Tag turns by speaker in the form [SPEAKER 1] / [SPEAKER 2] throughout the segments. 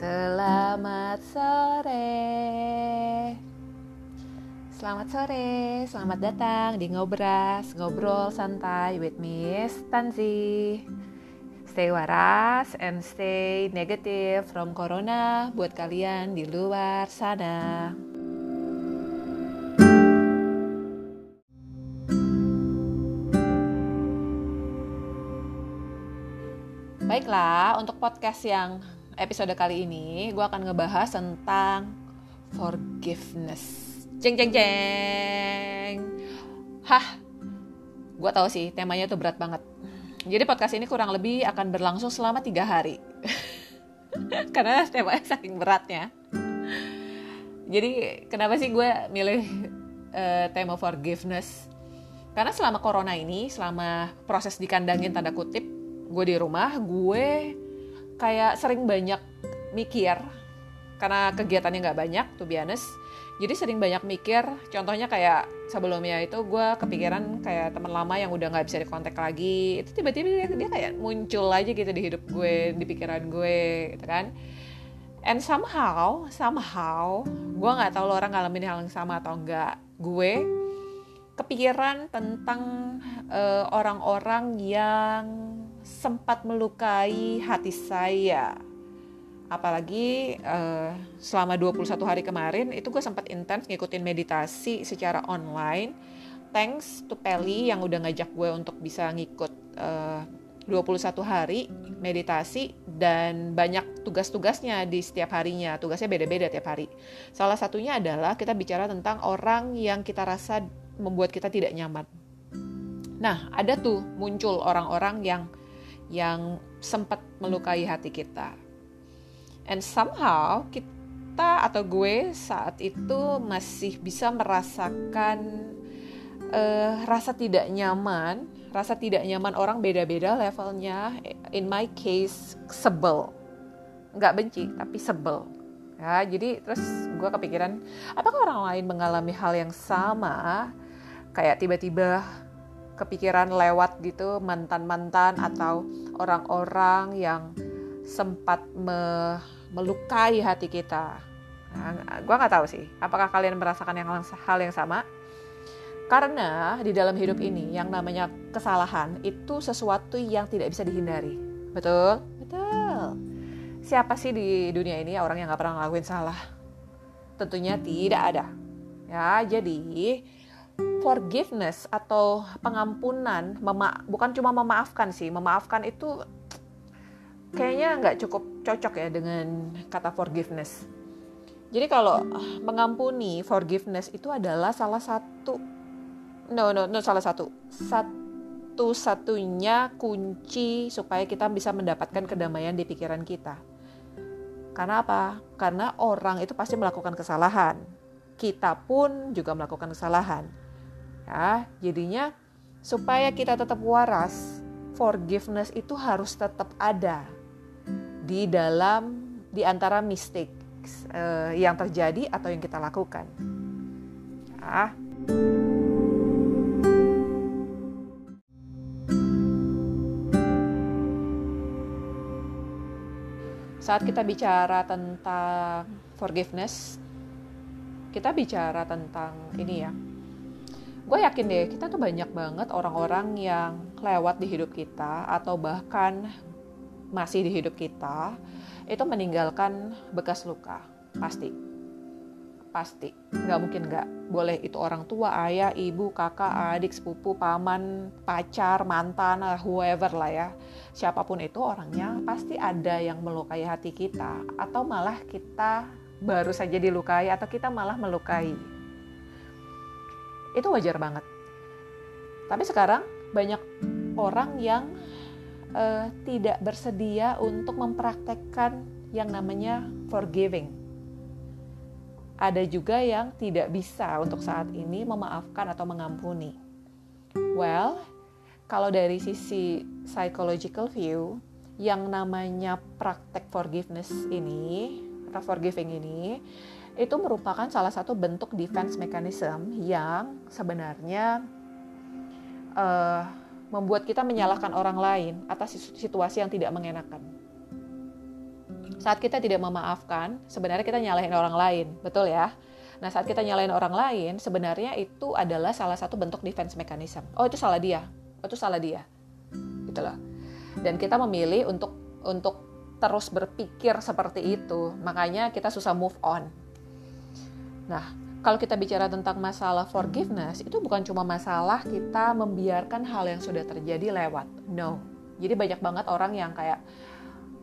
[SPEAKER 1] Selamat sore. Selamat sore, selamat datang di Ngobras, ngobrol santai with Miss Tanzi. Stay waras and stay negative from corona buat kalian di luar sana. Baiklah, untuk podcast yang episode kali ini gue akan ngebahas tentang forgiveness. Jeng jeng jeng. Hah, gue tahu sih temanya tuh berat banget. Jadi podcast ini kurang lebih akan berlangsung selama tiga hari. Karena temanya saking beratnya. Jadi kenapa sih gue milih uh, tema forgiveness? Karena selama corona ini, selama proses dikandangin tanda kutip, gue di rumah, gue kayak sering banyak mikir karena kegiatannya nggak banyak tuh biasa jadi sering banyak mikir contohnya kayak sebelumnya itu gue kepikiran kayak teman lama yang udah nggak bisa dikontak lagi itu tiba-tiba dia, dia kayak muncul aja gitu di hidup gue di pikiran gue gitu kan. And somehow somehow gue nggak tahu lo orang ngalamin hal yang sama atau enggak gue kepikiran tentang uh, orang-orang yang sempat melukai hati saya. Apalagi uh, selama 21 hari kemarin itu gue sempat intens ngikutin meditasi secara online. Thanks to Peli yang udah ngajak gue untuk bisa ngikut uh, 21 hari meditasi dan banyak tugas-tugasnya di setiap harinya. Tugasnya beda-beda tiap hari. Salah satunya adalah kita bicara tentang orang yang kita rasa membuat kita tidak nyaman. Nah, ada tuh muncul orang-orang yang yang sempat melukai hati kita. And somehow kita atau gue saat itu masih bisa merasakan uh, rasa tidak nyaman, rasa tidak nyaman orang beda-beda levelnya. In my case sebel, nggak benci tapi sebel. Ya, jadi terus gue kepikiran, apakah orang lain mengalami hal yang sama? Kayak tiba-tiba kepikiran lewat gitu mantan-mantan atau orang-orang yang sempat me melukai hati kita. Nah, gue nggak tahu sih, apakah kalian merasakan yang hal yang sama? Karena di dalam hidup ini yang namanya kesalahan itu sesuatu yang tidak bisa dihindari. Betul? Betul. Siapa sih di dunia ini orang yang nggak pernah ngelakuin salah? Tentunya tidak ada. Ya, jadi forgiveness atau pengampunan mema bukan cuma memaafkan sih memaafkan itu kayaknya nggak cukup cocok ya dengan kata forgiveness. Jadi kalau mengampuni forgiveness itu adalah salah satu no no no salah satu. Satu satunya kunci supaya kita bisa mendapatkan kedamaian di pikiran kita. Karena apa? Karena orang itu pasti melakukan kesalahan. Kita pun juga melakukan kesalahan Ya, jadinya supaya kita tetap waras, forgiveness itu harus tetap ada di dalam di antara mistik uh, yang terjadi atau yang kita lakukan. Ya. Saat kita bicara tentang forgiveness, kita bicara tentang ini ya, gue yakin deh kita tuh banyak banget orang-orang yang lewat di hidup kita atau bahkan masih di hidup kita itu meninggalkan bekas luka. Pasti. Pasti. Nggak mungkin nggak. Boleh itu orang tua ayah ibu kakak adik sepupu paman pacar mantan whoever lah ya. Siapa pun itu orangnya pasti ada yang melukai hati kita atau malah kita baru saja dilukai atau kita malah melukai itu wajar banget. Tapi sekarang banyak orang yang uh, tidak bersedia untuk mempraktekkan yang namanya forgiving. Ada juga yang tidak bisa untuk saat ini memaafkan atau mengampuni. Well, kalau dari sisi psychological view, yang namanya praktek forgiveness ini atau forgiving ini itu merupakan salah satu bentuk defense mechanism yang sebenarnya uh, membuat kita menyalahkan orang lain atas situasi yang tidak mengenakan. saat kita tidak memaafkan, sebenarnya kita nyalahin orang lain, betul ya? Nah, saat kita nyalahin orang lain, sebenarnya itu adalah salah satu bentuk defense mechanism. Oh, itu salah dia. Oh, itu salah dia. Gitu loh. Dan kita memilih untuk untuk terus berpikir seperti itu. Makanya kita susah move on. Nah, kalau kita bicara tentang masalah forgiveness, itu bukan cuma masalah kita membiarkan hal yang sudah terjadi lewat. No. Jadi banyak banget orang yang kayak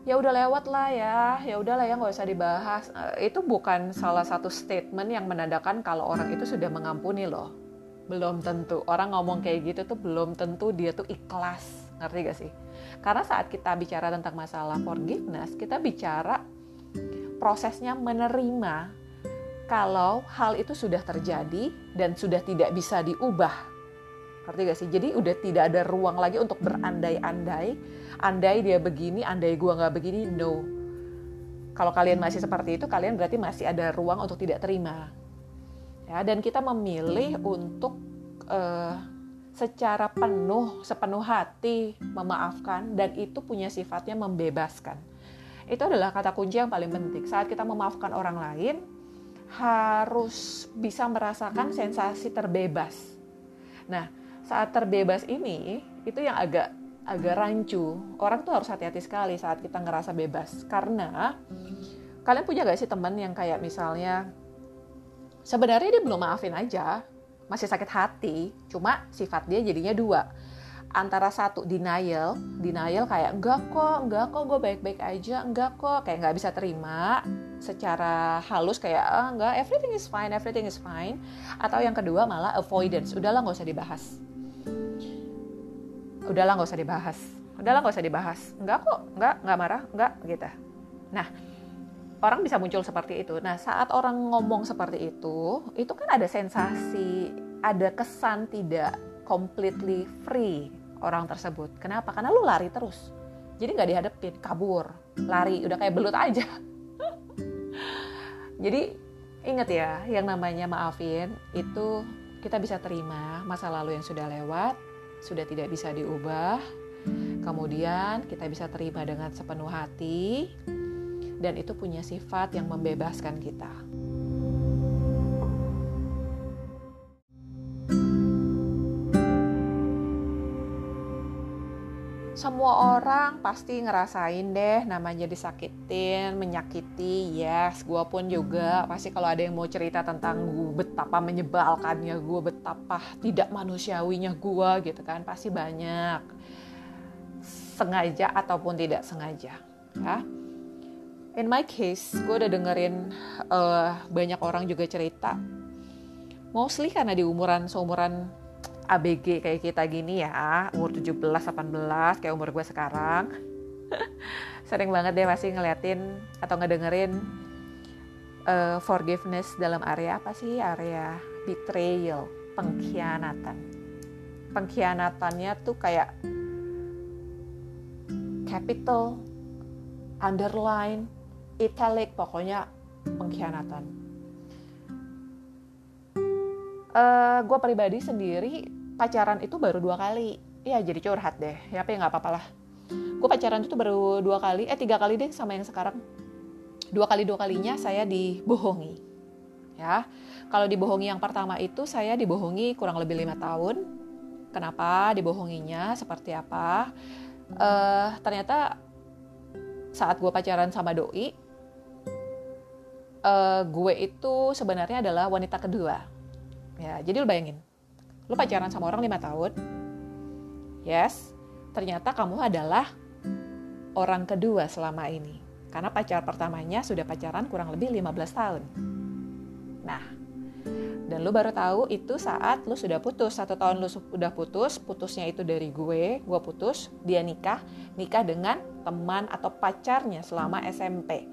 [SPEAKER 1] ya udah lewat lah ya, ya udahlah ya nggak usah dibahas. Uh, itu bukan salah satu statement yang menandakan kalau orang itu sudah mengampuni loh. Belum tentu. Orang ngomong kayak gitu tuh belum tentu dia tuh ikhlas. Ngerti gak sih? Karena saat kita bicara tentang masalah forgiveness, kita bicara prosesnya menerima kalau hal itu sudah terjadi dan sudah tidak bisa diubah. Ngerti gak sih? Jadi udah tidak ada ruang lagi untuk berandai-andai andai dia begini, andai gua nggak begini, no. Kalau kalian masih seperti itu, kalian berarti masih ada ruang untuk tidak terima. Ya, dan kita memilih untuk uh, secara penuh, sepenuh hati memaafkan dan itu punya sifatnya membebaskan. Itu adalah kata kunci yang paling penting. Saat kita memaafkan orang lain, harus bisa merasakan sensasi terbebas. Nah, saat terbebas ini, itu yang agak agak rancu. Orang tuh harus hati-hati sekali saat kita ngerasa bebas. Karena kalian punya gak sih teman yang kayak misalnya sebenarnya dia belum maafin aja, masih sakit hati, cuma sifat dia jadinya dua. Antara satu denial, denial kayak enggak kok, enggak kok gue baik-baik aja, enggak kok, kayak nggak bisa terima secara halus kayak ah, enggak everything is fine, everything is fine. Atau yang kedua malah avoidance, udahlah nggak usah dibahas. Udahlah nggak usah dibahas. Udahlah nggak usah dibahas. Nggak kok nggak nggak marah nggak gitu. Nah orang bisa muncul seperti itu. Nah saat orang ngomong seperti itu itu kan ada sensasi ada kesan tidak completely free orang tersebut kenapa karena lu lari terus jadi nggak dihadapin kabur lari udah kayak belut aja jadi inget ya yang namanya maafin itu kita bisa terima masa lalu yang sudah lewat sudah tidak bisa diubah. Kemudian kita bisa terima dengan sepenuh hati dan itu punya sifat yang membebaskan kita. Semua orang pasti ngerasain deh namanya disakitin, menyakiti. Yes, gue pun juga pasti kalau ada yang mau cerita tentang gue betapa menyebalkannya gue, betapa tidak manusiawinya gue gitu kan, pasti banyak. Sengaja ataupun tidak sengaja. Ya. In my case, gue udah dengerin uh, banyak orang juga cerita. Mostly karena di umuran seumuran ABG kayak kita gini ya, umur 17, 18 kayak umur gue sekarang. Sering banget deh masih ngeliatin atau ngedengerin uh, forgiveness dalam area apa sih? Area betrayal, pengkhianatan. Pengkhianatannya tuh kayak capital, underline, italic, pokoknya pengkhianatan. Uh, gue pribadi sendiri pacaran itu baru dua kali. Ya jadi curhat deh. Ya apa ya nggak apa-apa lah. Gue pacaran itu baru dua kali. Eh tiga kali deh sama yang sekarang. Dua kali dua kalinya saya dibohongi. Ya kalau dibohongi yang pertama itu saya dibohongi kurang lebih lima tahun. Kenapa dibohonginya? Seperti apa? Uh, ternyata saat gue pacaran sama doi uh, gue itu sebenarnya adalah wanita kedua. Ya jadi lu bayangin Lu pacaran sama orang lima tahun. Yes, ternyata kamu adalah orang kedua selama ini. Karena pacar pertamanya sudah pacaran kurang lebih 15 tahun. Nah, dan lu baru tahu itu saat lu sudah putus. Satu tahun lu sudah putus, putusnya itu dari gue, gue putus, dia nikah, nikah dengan teman atau pacarnya selama SMP.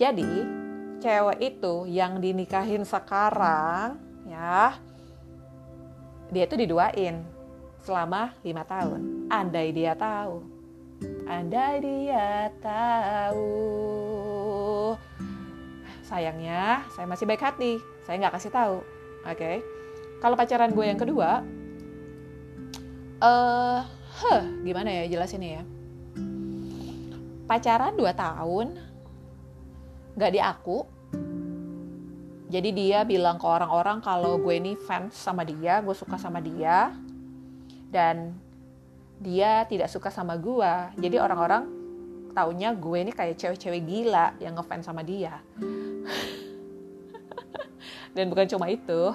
[SPEAKER 1] Jadi, cewek itu yang dinikahin sekarang, ya, dia itu diduain selama lima tahun. Andai dia tahu, andai dia tahu. Sayangnya, saya masih baik hati. Saya nggak kasih tahu. Oke. Okay? Kalau pacaran gue yang kedua, eh, uh, huh, gimana ya jelasinnya ya? Pacaran dua tahun, nggak diaku jadi dia bilang ke orang-orang kalau gue ini fans sama dia gue suka sama dia dan dia tidak suka sama gue jadi orang-orang taunya gue ini kayak cewek-cewek gila yang ngefans sama dia. Dan bukan cuma itu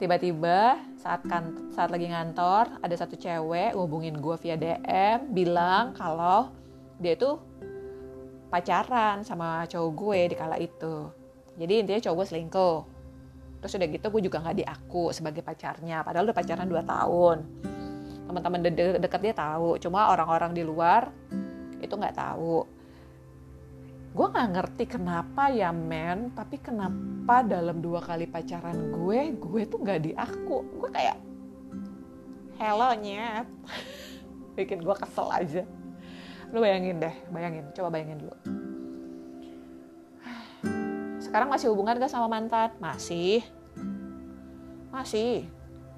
[SPEAKER 1] tiba-tiba saat kan saat lagi ngantor ada satu cewek hubungin gue via DM bilang kalau dia tuh pacaran sama cowok gue di kala itu jadi intinya cowok gue selingkuh. Terus udah gitu gue juga nggak diaku sebagai pacarnya padahal udah pacaran 2 tahun. Teman-teman de de dekat dia tahu cuma orang-orang di luar itu nggak tahu. Gue nggak ngerti kenapa ya men tapi kenapa dalam dua kali pacaran gue gue tuh nggak diaku. Gue kayak hello nyet. Bikin gue kesel aja. Lu bayangin deh bayangin coba bayangin dulu sekarang masih hubungan gak sama mantan? Masih. Masih.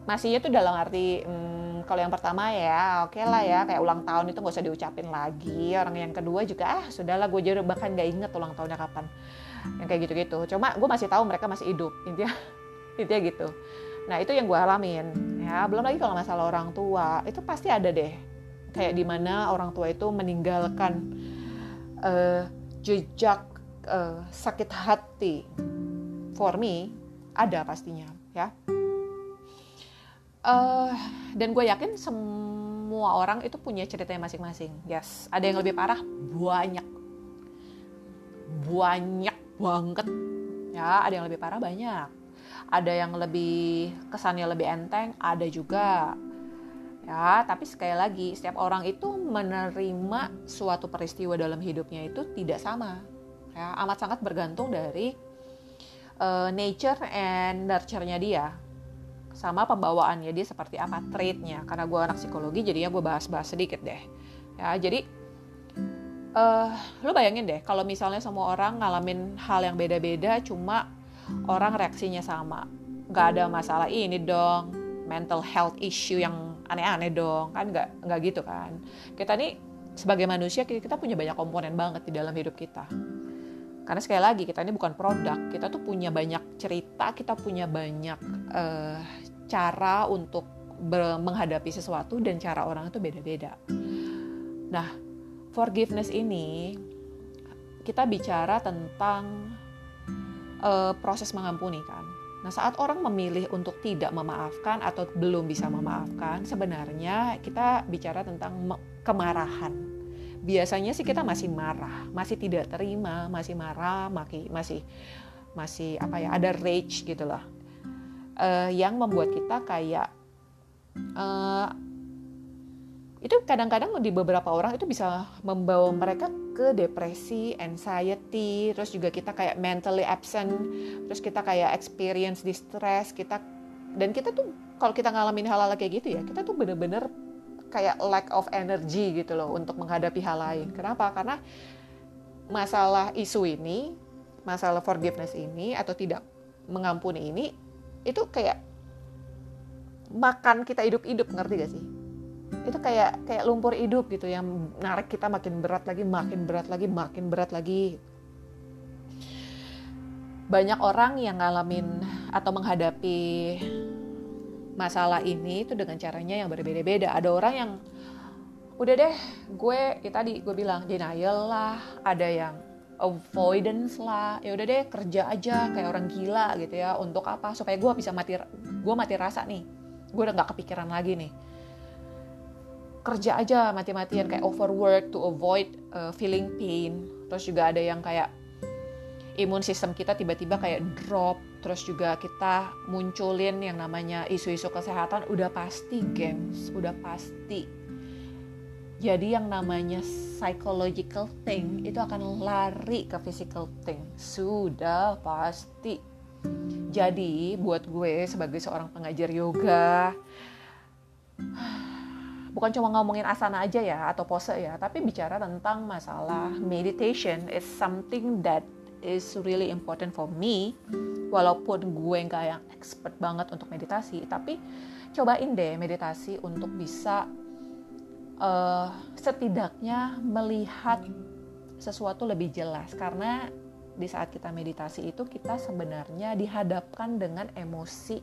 [SPEAKER 1] Masih itu dalam arti hmm, kalau yang pertama ya oke okay lah ya kayak ulang tahun itu gak usah diucapin lagi. Orang yang kedua juga ah sudahlah gue jadi bahkan gak inget ulang tahunnya kapan. Yang kayak gitu-gitu. Cuma gue masih tahu mereka masih hidup intinya intinya gitu. Nah itu yang gue alamin. Ya belum lagi kalau masalah orang tua itu pasti ada deh. Kayak di mana orang tua itu meninggalkan uh, jejak uh, sakit hati for me ada pastinya ya. Uh, dan gue yakin semua orang itu punya ceritanya masing-masing. Yes ada yang lebih parah? Banyak. Banyak banget. Ya ada yang lebih parah? Banyak. Ada yang lebih kesannya lebih enteng? Ada juga. Ya, tapi sekali lagi setiap orang itu menerima suatu peristiwa dalam hidupnya itu tidak sama. Ya, amat sangat bergantung dari uh, nature and nurture-nya dia sama pembawaannya dia seperti apa trait-nya. Karena gue anak psikologi jadinya gue bahas-bahas sedikit deh. Ya, jadi uh, lu bayangin deh kalau misalnya semua orang ngalamin hal yang beda-beda cuma orang reaksinya sama. Gak ada masalah ini dong, mental health issue yang aneh-aneh dong kan nggak nggak gitu kan kita nih sebagai manusia kita punya banyak komponen banget di dalam hidup kita karena sekali lagi kita ini bukan produk. Kita tuh punya banyak cerita kita punya banyak uh, cara untuk menghadapi sesuatu dan cara orang itu beda-beda. Nah forgiveness ini kita bicara tentang uh, proses mengampuni kan. Nah, saat orang memilih untuk tidak memaafkan atau belum bisa memaafkan, sebenarnya kita bicara tentang kemarahan. Biasanya sih kita masih marah, masih tidak terima, masih marah, masih masih masih apa ya, ada rage gitu loh. Uh, yang membuat kita kayak uh, itu kadang-kadang di beberapa orang itu bisa membawa mereka ke depresi, anxiety, terus juga kita kayak mentally absent, terus kita kayak experience distress, kita dan kita tuh kalau kita ngalamin hal-hal kayak gitu ya, kita tuh bener-bener kayak lack of energy gitu loh untuk menghadapi hal lain. Kenapa? Karena masalah isu ini, masalah forgiveness ini atau tidak mengampuni ini itu kayak makan kita hidup-hidup ngerti gak sih? itu kayak kayak lumpur hidup gitu yang narik kita makin berat lagi makin berat lagi makin berat lagi banyak orang yang ngalamin atau menghadapi masalah ini itu dengan caranya yang berbeda-beda ada orang yang udah deh gue ya tadi gue bilang denial lah ada yang avoidance lah ya udah deh kerja aja kayak orang gila gitu ya untuk apa supaya gue bisa mati gue mati rasa nih gue udah nggak kepikiran lagi nih kerja aja mati-matian kayak overwork to avoid uh, feeling pain. Terus juga ada yang kayak imun sistem kita tiba-tiba kayak drop. Terus juga kita munculin yang namanya isu-isu kesehatan udah pasti gengs, udah pasti. Jadi yang namanya psychological thing itu akan lari ke physical thing. Sudah pasti. Jadi buat gue sebagai seorang pengajar yoga bukan cuma ngomongin asana aja ya atau pose ya, tapi bicara tentang masalah meditation is something that is really important for me. Walaupun gue nggak yang expert banget untuk meditasi, tapi cobain deh meditasi untuk bisa uh, setidaknya melihat sesuatu lebih jelas karena di saat kita meditasi itu kita sebenarnya dihadapkan dengan emosi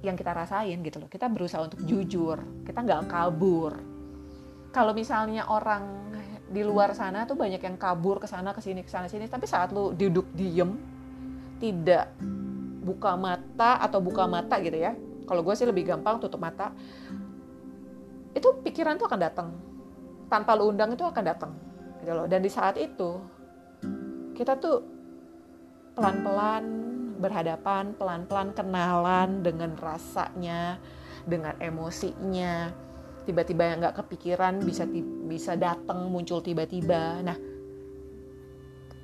[SPEAKER 1] yang kita rasain gitu loh. Kita berusaha untuk jujur, kita nggak kabur. Kalau misalnya orang di luar sana tuh banyak yang kabur ke sana ke sini ke sana sini, tapi saat lu duduk diem, tidak buka mata atau buka mata gitu ya. Kalau gue sih lebih gampang tutup mata. Itu pikiran tuh akan datang. Tanpa lu undang itu akan datang. Gitu loh. Dan di saat itu kita tuh pelan-pelan berhadapan, pelan-pelan kenalan dengan rasanya, dengan emosinya. Tiba-tiba yang nggak kepikiran bisa bisa datang muncul tiba-tiba. Nah,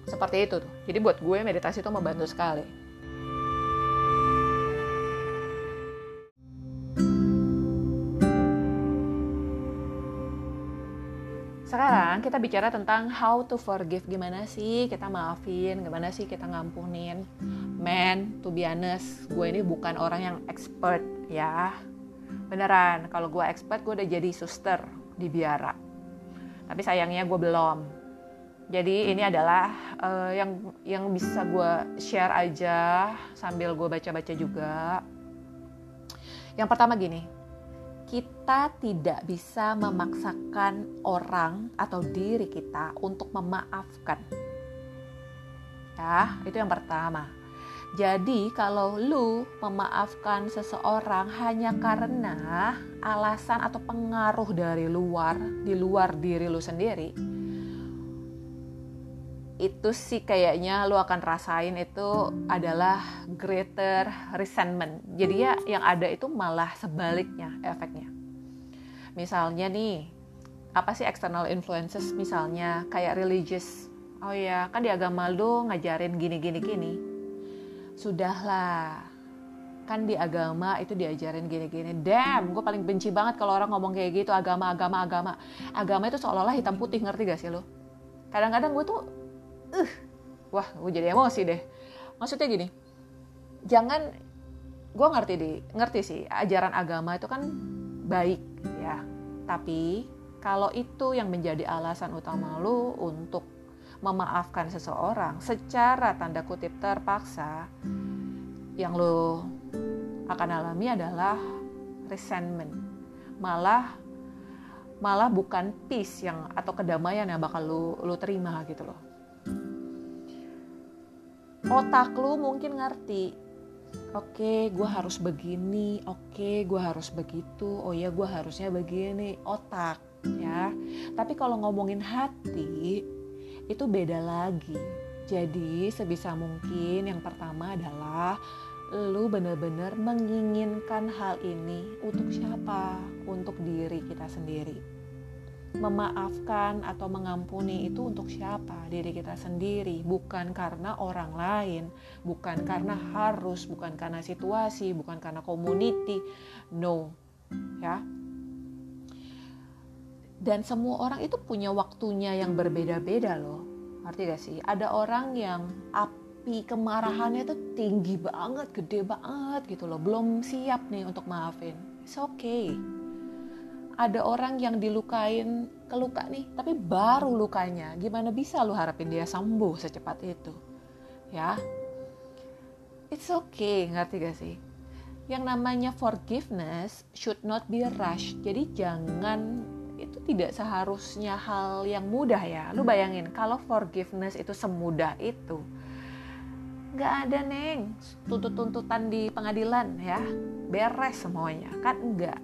[SPEAKER 1] seperti itu tuh. Jadi buat gue meditasi itu membantu sekali. Sekarang kita bicara tentang how to forgive. Gimana sih kita maafin, gimana sih kita ngampunin. Man, to be honest, gue ini bukan orang yang expert ya. Beneran, kalau gue expert gue udah jadi suster di biara. Tapi sayangnya gue belum. Jadi ini adalah uh, yang yang bisa gue share aja sambil gue baca-baca juga. Yang pertama gini, kita tidak bisa memaksakan orang atau diri kita untuk memaafkan. Ya, itu yang pertama. Jadi kalau lu memaafkan seseorang hanya karena alasan atau pengaruh dari luar, di luar diri lu sendiri, itu sih kayaknya lu akan rasain itu adalah greater resentment. Jadi ya yang ada itu malah sebaliknya efeknya. Misalnya nih, apa sih external influences misalnya kayak religious. Oh ya, kan di agama lu ngajarin gini gini gini. Sudahlah. Kan di agama itu diajarin gini-gini. Damn, gue paling benci banget kalau orang ngomong kayak gitu agama agama agama. Agama itu seolah-olah hitam putih, ngerti gak sih lo? Kadang-kadang gue tuh uh, wah gue jadi emosi deh maksudnya gini jangan gue ngerti deh ngerti sih ajaran agama itu kan baik ya tapi kalau itu yang menjadi alasan utama lu untuk memaafkan seseorang secara tanda kutip terpaksa yang lo akan alami adalah resentment. Malah malah bukan peace yang atau kedamaian yang bakal lu lu terima gitu loh. Otak lu mungkin ngerti oke okay, gue harus begini oke okay, gue harus begitu oh ya gue harusnya begini. Otak ya. Tapi kalau ngomongin hati itu beda lagi jadi sebisa mungkin yang pertama adalah lu bener-bener menginginkan hal ini untuk siapa untuk diri kita sendiri memaafkan atau mengampuni itu untuk siapa? Diri kita sendiri, bukan karena orang lain, bukan karena harus, bukan karena situasi, bukan karena community. No. Ya. Dan semua orang itu punya waktunya yang berbeda-beda loh. Arti gak sih? Ada orang yang api kemarahannya itu tinggi banget, gede banget gitu loh. Belum siap nih untuk maafin. It's okay ada orang yang dilukain keluka nih tapi baru lukanya gimana bisa lu harapin dia sembuh secepat itu ya it's okay ngerti gak sih yang namanya forgiveness should not be rush jadi jangan itu tidak seharusnya hal yang mudah ya. Lu bayangin kalau forgiveness itu semudah itu nggak ada neng. Tuntut-tuntutan di pengadilan ya. Beres semuanya. Kan enggak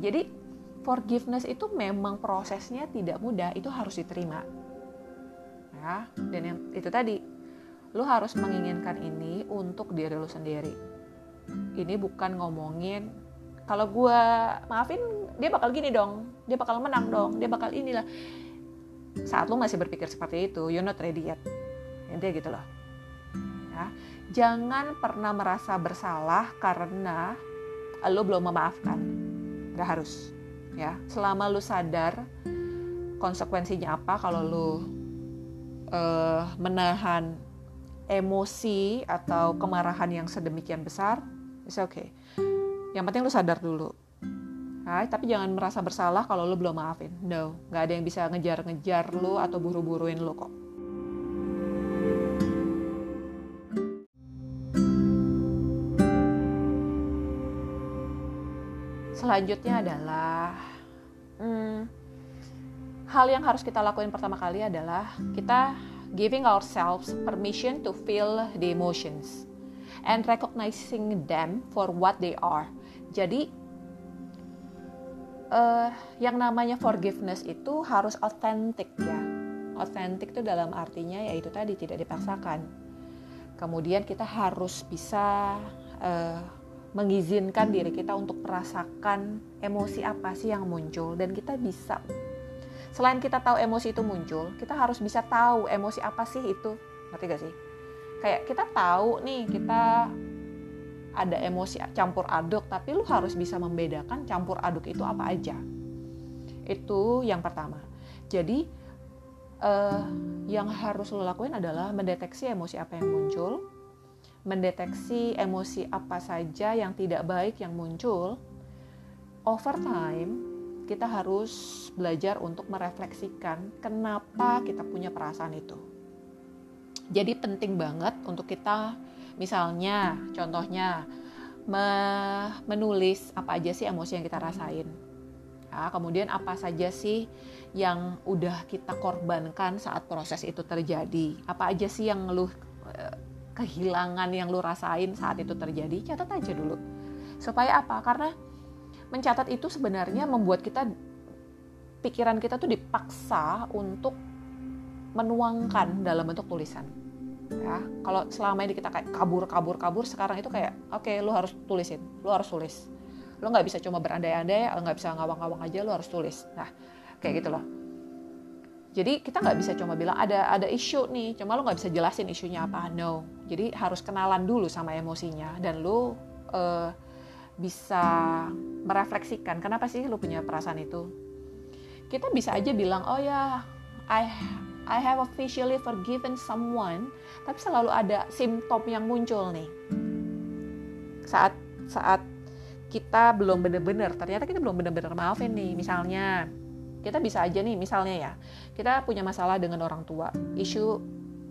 [SPEAKER 1] jadi forgiveness itu memang prosesnya tidak mudah, itu harus diterima. Ya, dan yang itu tadi, lu harus menginginkan ini untuk diri lu sendiri. Ini bukan ngomongin kalau gue maafin dia bakal gini dong, dia bakal menang dong, dia bakal inilah. Saat lu masih berpikir seperti itu, you're not ready yet. Intinya gitu loh. Ya, jangan pernah merasa bersalah karena lu belum memaafkan nggak harus ya selama lu sadar konsekuensinya apa kalau lu uh, menahan emosi atau kemarahan yang sedemikian besar it's okay yang penting lu sadar dulu Right? Tapi jangan merasa bersalah kalau lo belum maafin. No, nggak ada yang bisa ngejar-ngejar lo atau buru-buruin lo kok. Selanjutnya adalah hmm, hal yang harus kita lakuin pertama kali adalah kita giving ourselves permission to feel the emotions and recognizing them for what they are. Jadi uh, yang namanya forgiveness itu harus authentic ya. Authentic itu dalam artinya yaitu tadi tidak dipaksakan. Kemudian kita harus bisa uh, mengizinkan diri kita untuk merasakan emosi apa sih yang muncul dan kita bisa selain kita tahu emosi itu muncul, kita harus bisa tahu emosi apa sih itu. Ngerti gak sih? Kayak kita tahu nih, kita ada emosi campur aduk, tapi lu harus bisa membedakan campur aduk itu apa aja. Itu yang pertama. Jadi uh, yang harus lo lakuin adalah mendeteksi emosi apa yang muncul, mendeteksi emosi apa saja yang tidak baik yang muncul. Over time, kita harus belajar untuk merefleksikan kenapa kita punya perasaan itu. Jadi penting banget untuk kita misalnya contohnya me menulis apa aja sih emosi yang kita rasain. Ya, kemudian apa saja sih yang udah kita korbankan saat proses itu terjadi? Apa aja sih yang lu eh, kehilangan yang lu rasain saat itu terjadi? Catat aja dulu. Supaya apa? Karena mencatat itu sebenarnya membuat kita pikiran kita tuh dipaksa untuk menuangkan dalam bentuk tulisan ya kalau selama ini kita kayak kabur kabur kabur sekarang itu kayak oke okay, lu harus tulisin lu harus tulis. Lu nggak bisa cuma berandai-andai nggak bisa ngawang-ngawang aja lu harus tulis. Nah kayak gitu loh. Jadi kita nggak bisa cuma bilang ada ada isu nih cuma lu nggak bisa jelasin isunya apa no. Jadi harus kenalan dulu sama emosinya dan lu uh, bisa merefleksikan kenapa sih lu punya perasaan itu? Kita bisa aja bilang oh ya I I have officially forgiven someone tapi selalu ada simptom yang muncul nih. Saat saat kita belum benar-benar ternyata kita belum benar-benar maafin nih misalnya. Kita bisa aja nih misalnya ya kita punya masalah dengan orang tua isu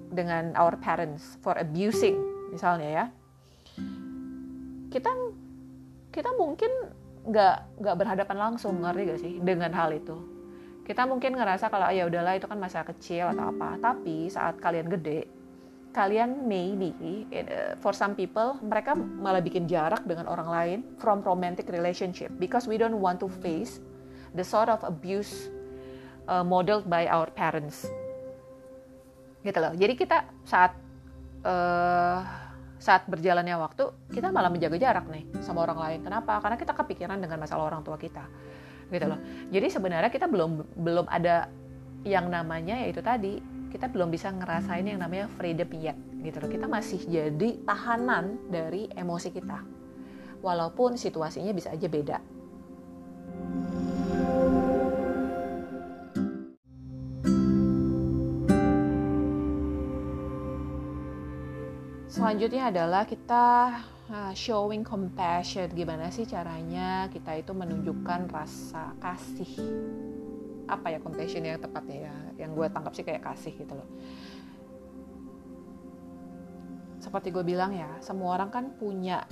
[SPEAKER 1] dengan our parents for abusing misalnya ya. Kita kita mungkin nggak nggak berhadapan langsung ngerti gak sih dengan hal itu kita mungkin ngerasa kalau ya udahlah itu kan masa kecil atau apa tapi saat kalian gede kalian maybe uh, for some people mereka malah bikin jarak dengan orang lain from romantic relationship because we don't want to face the sort of abuse uh, modeled by our parents gitu loh jadi kita saat uh, saat berjalannya waktu kita malah menjaga jarak nih sama orang lain. Kenapa? Karena kita kepikiran dengan masalah orang tua kita. Gitu loh. Jadi sebenarnya kita belum belum ada yang namanya yaitu tadi kita belum bisa ngerasain yang namanya freedom yet gitu loh. Kita masih jadi tahanan dari emosi kita. Walaupun situasinya bisa aja beda. selanjutnya adalah kita uh, showing compassion. Gimana sih caranya kita itu menunjukkan rasa kasih? Apa ya compassion yang tepatnya ya? Yang gue tangkap sih kayak kasih gitu loh. Seperti gue bilang ya, semua orang kan punya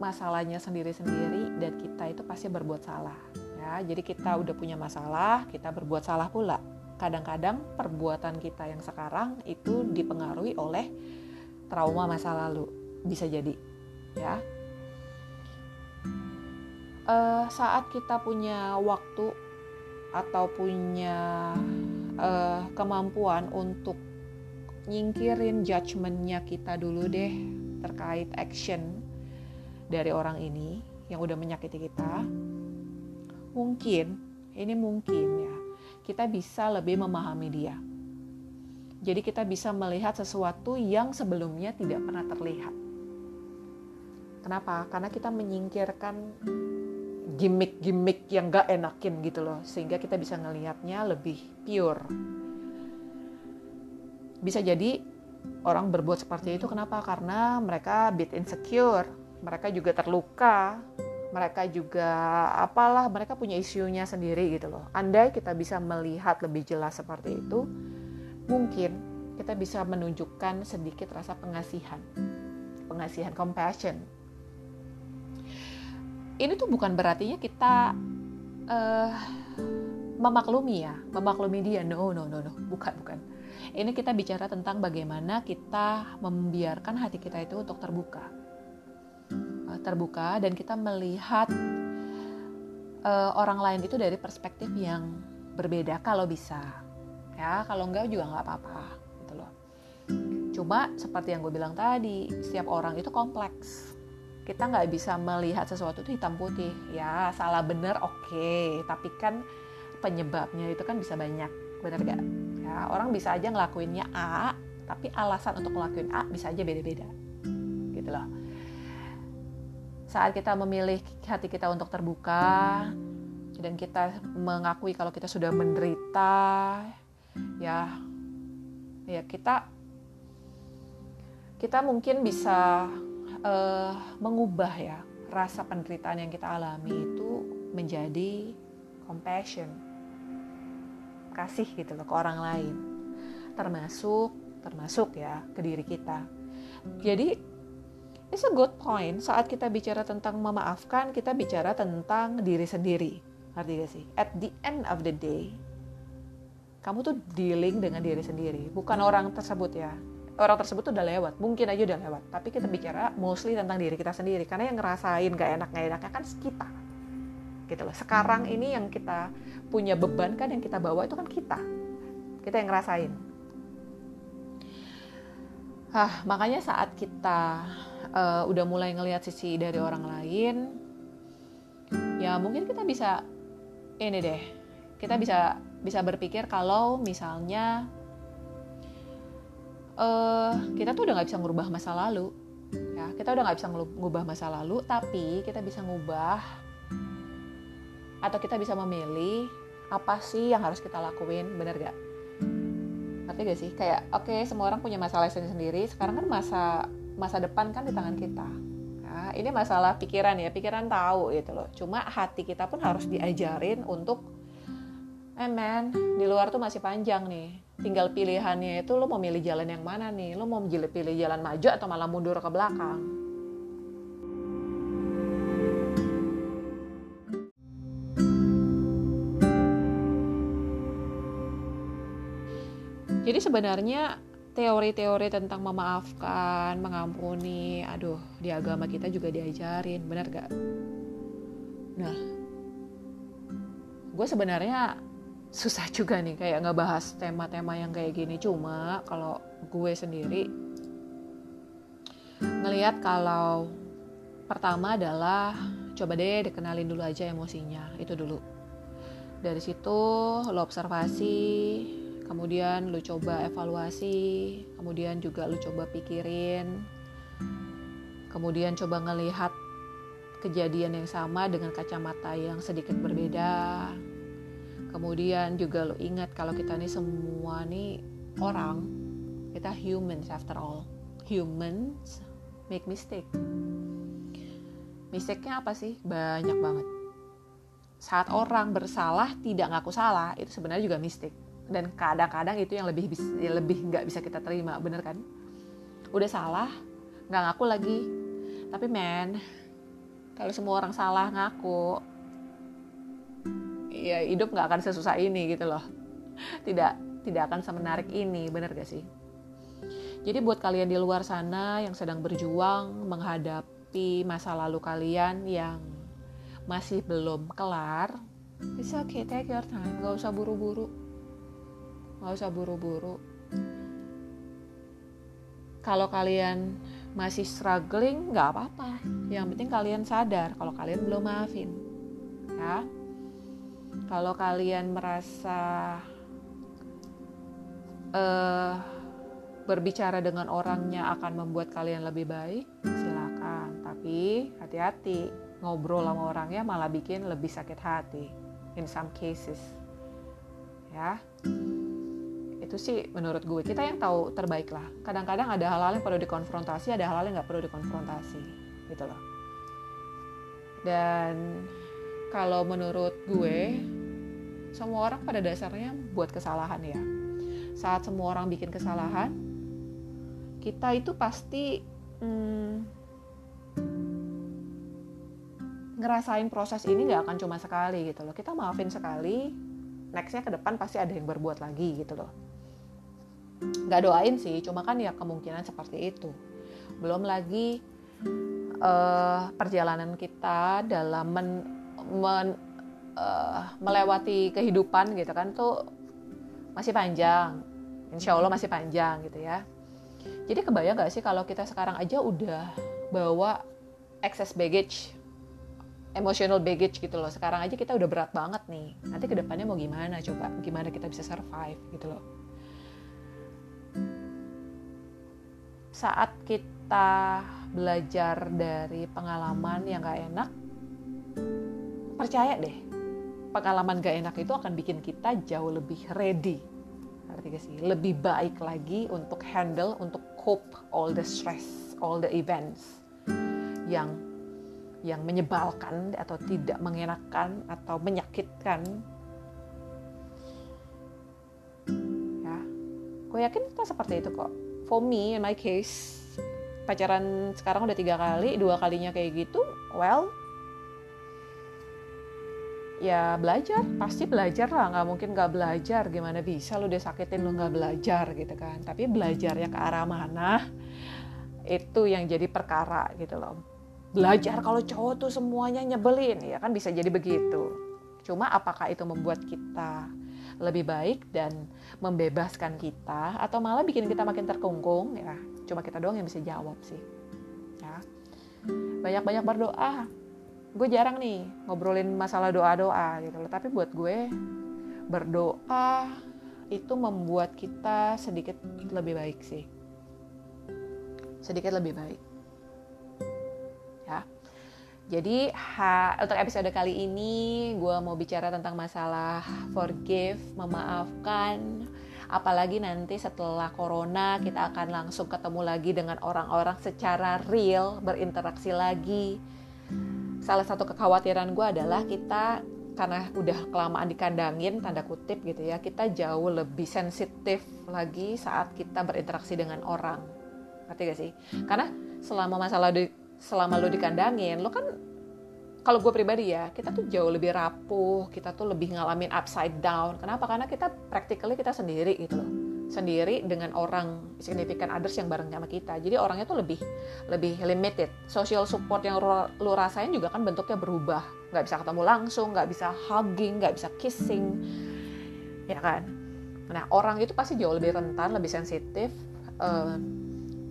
[SPEAKER 1] masalahnya sendiri-sendiri dan kita itu pasti berbuat salah. Ya, jadi kita udah punya masalah, kita berbuat salah pula. Kadang-kadang perbuatan kita yang sekarang itu dipengaruhi oleh trauma masa lalu bisa jadi ya uh, saat kita punya waktu atau punya uh, kemampuan untuk nyingkirin judgementnya kita dulu deh terkait action dari orang ini yang udah menyakiti kita mungkin ini mungkin ya kita bisa lebih memahami dia jadi kita bisa melihat sesuatu yang sebelumnya tidak pernah terlihat. Kenapa? Karena kita menyingkirkan gimmick-gimmick yang gak enakin gitu loh. Sehingga kita bisa ngelihatnya lebih pure. Bisa jadi orang berbuat seperti itu kenapa? Karena mereka bit insecure. Mereka juga terluka. Mereka juga apalah, mereka punya isunya sendiri gitu loh. Andai kita bisa melihat lebih jelas seperti itu, mungkin kita bisa menunjukkan sedikit rasa pengasihan, pengasihan compassion. Ini tuh bukan berartinya kita uh, memaklumi ya, memaklumi dia. No, no, no, no, bukan, bukan. Ini kita bicara tentang bagaimana kita membiarkan hati kita itu untuk terbuka, uh, terbuka dan kita melihat uh, orang lain itu dari perspektif yang berbeda kalau bisa. Ya, kalau enggak juga nggak apa-apa, gitu loh. Cuma seperti yang gue bilang tadi, setiap orang itu kompleks kita nggak bisa melihat sesuatu itu hitam putih. Ya salah bener oke. Okay. tapi kan penyebabnya itu kan bisa banyak bener gak ya orang bisa aja ngelakuinnya A tapi alasan untuk ngelakuin A bisa aja beda-beda gitu loh. Saat kita memilih hati kita untuk terbuka dan kita mengakui kalau kita sudah menderita ya ya kita kita mungkin bisa uh, mengubah ya rasa penderitaan yang kita alami itu menjadi compassion. Kasih gitu loh ke orang lain. Termasuk termasuk ya ke diri kita. Jadi it's a good point. Saat kita bicara tentang memaafkan kita bicara tentang diri sendiri. Ngerti gak sih? At the end of the day kamu tuh dealing dengan diri sendiri. Bukan orang tersebut ya orang tersebut udah lewat mungkin aja udah lewat. Tapi kita bicara mostly tentang diri kita sendiri karena yang ngerasain gak enak gak enaknya kan kita gitu loh. Sekarang ini yang kita punya beban kan yang kita bawa itu kan kita. Kita yang ngerasain. Ah makanya saat kita uh, udah mulai ngelihat sisi dari orang lain ya mungkin kita bisa ini deh. Kita bisa bisa berpikir kalau misalnya uh, kita tuh udah nggak bisa ngubah masa lalu. Ya kita udah nggak bisa ngubah masa lalu tapi kita bisa ngubah atau kita bisa memilih apa sih yang harus kita lakuin bener gak ngerti gak sih? Kayak oke okay, semua orang punya masalah sendiri sekarang kan masa masa depan kan di tangan kita. Nah, ini masalah pikiran ya pikiran tahu gitu loh. Cuma hati kita pun harus diajarin untuk eh man di luar tuh masih panjang nih tinggal pilihannya itu lo mau milih jalan yang mana nih lo mau pilih jalan maju atau malah mundur ke belakang jadi sebenarnya teori-teori tentang memaafkan, mengampuni, aduh di agama kita juga diajarin, benar gak? Nah, gue sebenarnya susah juga nih kayak ngebahas tema-tema yang kayak gini. Cuma kalau gue sendiri ngelihat kalau pertama adalah coba deh dikenalin dulu aja emosinya itu dulu. Dari situ lo observasi kemudian lo coba evaluasi kemudian juga lo coba pikirin kemudian coba ngelihat kejadian yang sama dengan kacamata yang sedikit berbeda kemudian juga lo ingat kalau kita nih semua nih orang kita humans after all. Humans make mistake. Mistake-nya apa sih? Banyak banget. Saat orang bersalah tidak ngaku salah itu sebenarnya juga mistake. Dan kadang-kadang itu yang lebih lebih nggak bisa kita terima bener kan? Udah salah nggak ngaku lagi. Tapi men kalau semua orang salah ngaku ya hidup nggak akan sesusah ini gitu loh. Tidak tidak akan semenarik ini bener gak sih? Jadi buat kalian di luar sana yang sedang berjuang menghadapi masa lalu kalian yang masih belum kelar it's okay take your time. Gak usah buru-buru. Gak usah buru-buru. Kalau kalian masih struggling nggak apa-apa. Yang penting kalian sadar kalau kalian belum maafin ya kalau kalian merasa uh, berbicara dengan orangnya akan membuat kalian lebih baik, silakan. Tapi hati-hati, ngobrol sama orangnya malah bikin lebih sakit hati. In some cases, ya itu sih menurut gue kita yang tahu terbaik lah. Kadang-kadang ada hal-hal yang perlu dikonfrontasi, ada hal-hal yang nggak perlu dikonfrontasi, gitu loh. Dan kalau menurut gue semua orang pada dasarnya buat kesalahan ya. Saat semua orang bikin kesalahan kita itu pasti hmm, ngerasain proses ini nggak akan cuma sekali gitu loh. Kita maafin sekali nextnya ke depan pasti ada yang berbuat lagi gitu loh. Nggak doain sih cuma kan ya kemungkinan seperti itu. Belum lagi uh, perjalanan kita dalam men, men, uh, melewati kehidupan gitu kan tuh masih panjang. Insya Allah masih panjang gitu ya. Jadi kebayang gak sih kalau kita sekarang aja udah bawa excess baggage emotional baggage gitu loh. Sekarang aja kita udah berat banget nih. Nanti ke depannya mau gimana? Coba gimana kita bisa survive gitu loh. Saat kita belajar dari pengalaman yang gak enak percaya deh pengalaman gak enak itu akan bikin kita jauh lebih ready. Arti gak sih? Lebih baik lagi untuk handle untuk cope all the stress all the events yang yang menyebalkan atau tidak mengenakan atau menyakitkan. Ya. Gue yakin kita seperti itu kok. For me in my case pacaran sekarang udah tiga kali dua kalinya kayak gitu well ya belajar pasti belajar lah. Nggak mungkin nggak belajar. Gimana bisa lu udah sakitin lu nggak belajar gitu kan. Tapi belajarnya ke arah mana itu yang jadi perkara gitu loh. Belajar kalau cowok tuh semuanya nyebelin. Ya kan bisa jadi begitu. Cuma apakah itu membuat kita lebih baik dan membebaskan kita atau malah bikin kita makin terkungkung? Ya cuma kita doang yang bisa jawab sih. Ya. Banyak-banyak berdoa gue jarang nih ngobrolin masalah doa-doa gitu loh tapi buat gue berdoa itu membuat kita sedikit lebih baik sih sedikit lebih baik ya. Jadi ha, untuk episode kali ini gue mau bicara tentang masalah forgive, memaafkan. Apalagi nanti setelah corona kita akan langsung ketemu lagi dengan orang-orang secara real, berinteraksi lagi. Salah satu kekhawatiran gue adalah kita karena udah kelamaan dikandangin tanda kutip gitu ya kita jauh lebih sensitif lagi saat kita berinteraksi dengan orang. Ngerti gak sih? Karena selama masalah di selama lo dikandangin lo kan kalau gue pribadi ya kita tuh jauh lebih rapuh kita tuh lebih ngalamin upside down. Kenapa? Karena kita practically kita sendiri gitu loh sendiri dengan orang significant others yang bareng sama kita. Jadi orangnya tuh lebih lebih limited. Social support yang lo rasain juga kan bentuknya berubah. Nggak bisa ketemu langsung nggak bisa hugging nggak bisa kissing. Ya kan? Nah orang itu pasti jauh lebih rentan lebih sensitif uh,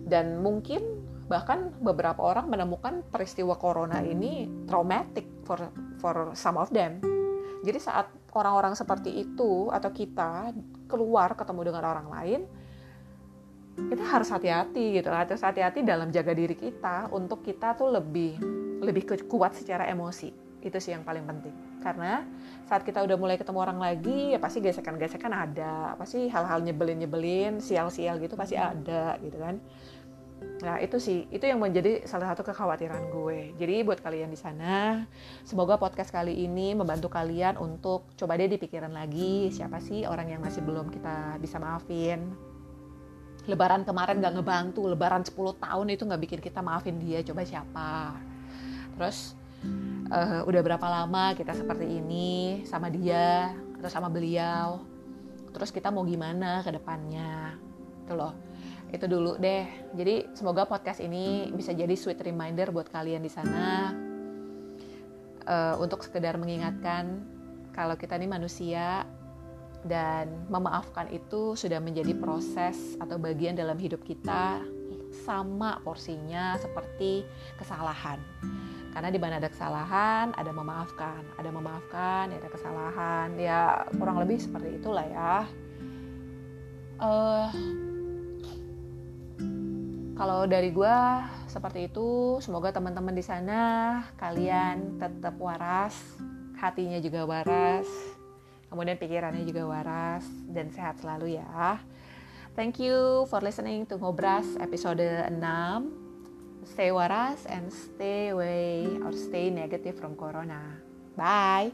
[SPEAKER 1] dan mungkin bahkan beberapa orang menemukan peristiwa corona ini traumatic for for some of them. Jadi saat orang-orang seperti itu atau kita keluar ketemu dengan orang lain kita harus hati-hati gitu harus hati-hati dalam jaga diri kita untuk kita tuh lebih lebih kuat secara emosi. Itu sih yang paling penting. Karena saat kita udah mulai ketemu orang lagi ya pasti gesekan-gesekan ada. Pasti hal-hal nyebelin-nyebelin sial-sial gitu pasti ada gitu kan Nah itu sih, itu yang menjadi salah satu kekhawatiran gue. Jadi buat kalian di sana, semoga podcast kali ini membantu kalian untuk coba deh dipikiran lagi siapa sih orang yang masih belum kita bisa maafin. Lebaran kemarin gak ngebantu, lebaran 10 tahun itu gak bikin kita maafin dia, coba siapa. Terus uh, udah berapa lama kita seperti ini sama dia atau sama beliau. Terus kita mau gimana ke depannya. Itu loh itu dulu deh. Jadi semoga podcast ini bisa jadi sweet reminder buat kalian di sana uh, untuk sekedar mengingatkan kalau kita ini manusia dan memaafkan itu sudah menjadi proses atau bagian dalam hidup kita sama porsinya seperti kesalahan. Karena di mana ada kesalahan, ada memaafkan, ada memaafkan, ya ada kesalahan, ya kurang lebih seperti itulah ya. Uh, kalau dari gue seperti itu, semoga teman-teman di sana kalian tetap waras, hatinya juga waras, kemudian pikirannya juga waras dan sehat selalu ya. Thank you for listening to Ngobras episode 6. Stay waras and stay away or stay negative from corona. Bye.